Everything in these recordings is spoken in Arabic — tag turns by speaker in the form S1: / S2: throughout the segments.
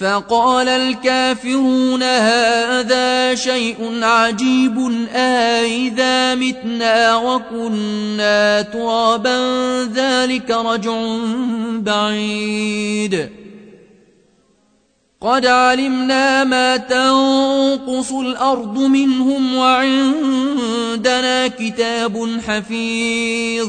S1: فقال الكافرون هذا شيء عجيب أإذا متنا وكنا ترابا ذلك رجع بعيد. قد علمنا ما تنقص الأرض منهم وعندنا كتاب حفيظ.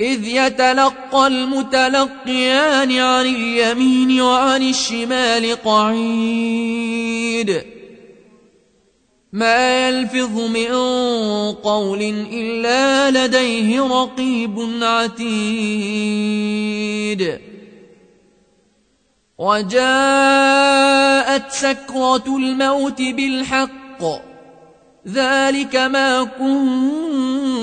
S1: إذ يتلقى المتلقيان عن اليمين وعن الشمال قعيد. ما يلفظ من قول إلا لديه رقيب عتيد. وجاءت سكرة الموت بالحق. ذلك ما كنت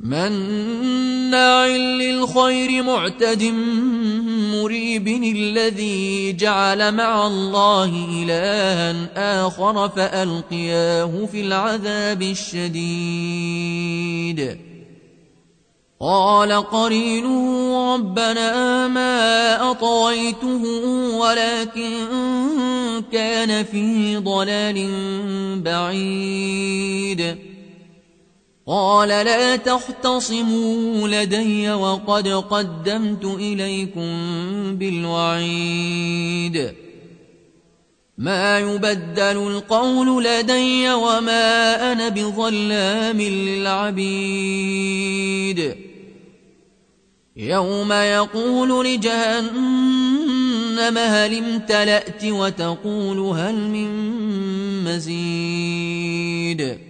S1: مناع للخير معتد مريب الذي جعل مع الله إلها آخر فألقياه في العذاب الشديد. قال قرينه ربنا ما أطويته ولكن كان في ضلال بعيد. قال لا تختصموا لدي وقد قدمت إليكم بالوعيد. ما يبدل القول لدي وما أنا بظلام للعبيد. يوم يقول لجهنم هل امتلأت وتقول هل من مزيد.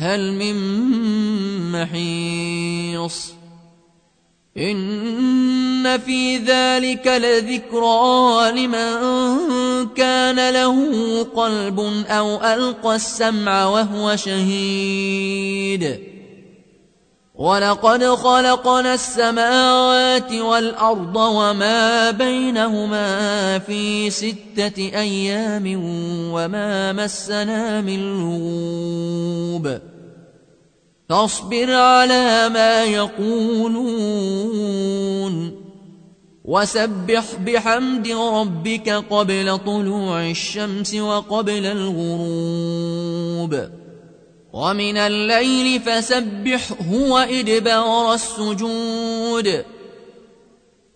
S1: هل من محيص؟ إن في ذلك لذكرى لمن كان له قلب أو ألقى السمع وهو شهيد. ولقد خلقنا السماوات والأرض وما بينهما في ستة أيام وما مسنا من لغوب فاصبر على ما يقولون. وسبح بحمد ربك قبل طلوع الشمس وقبل الغروب. ومن الليل فسبحه وإدبار السجود.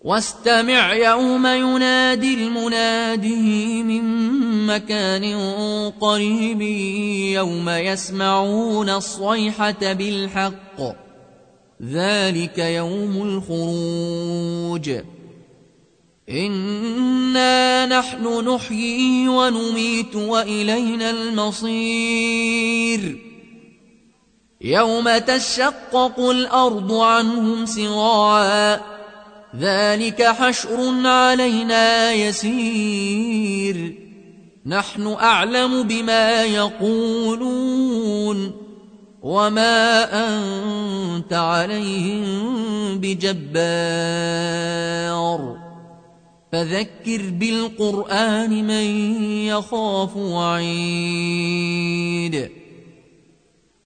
S1: واستمع يوم ينادي المنادي من مكان قريب يوم يسمعون الصيحة بالحق. ذلك يوم الخروج. إنا نحن نحيي ونميت وإلينا المصير. يوم تشقق الأرض عنهم سراعا ذلك حشر علينا يسير. نحن أعلم بما يقولون. وما أنت عليهم بجبار. فذكر بالقرآن من يخاف وعيد.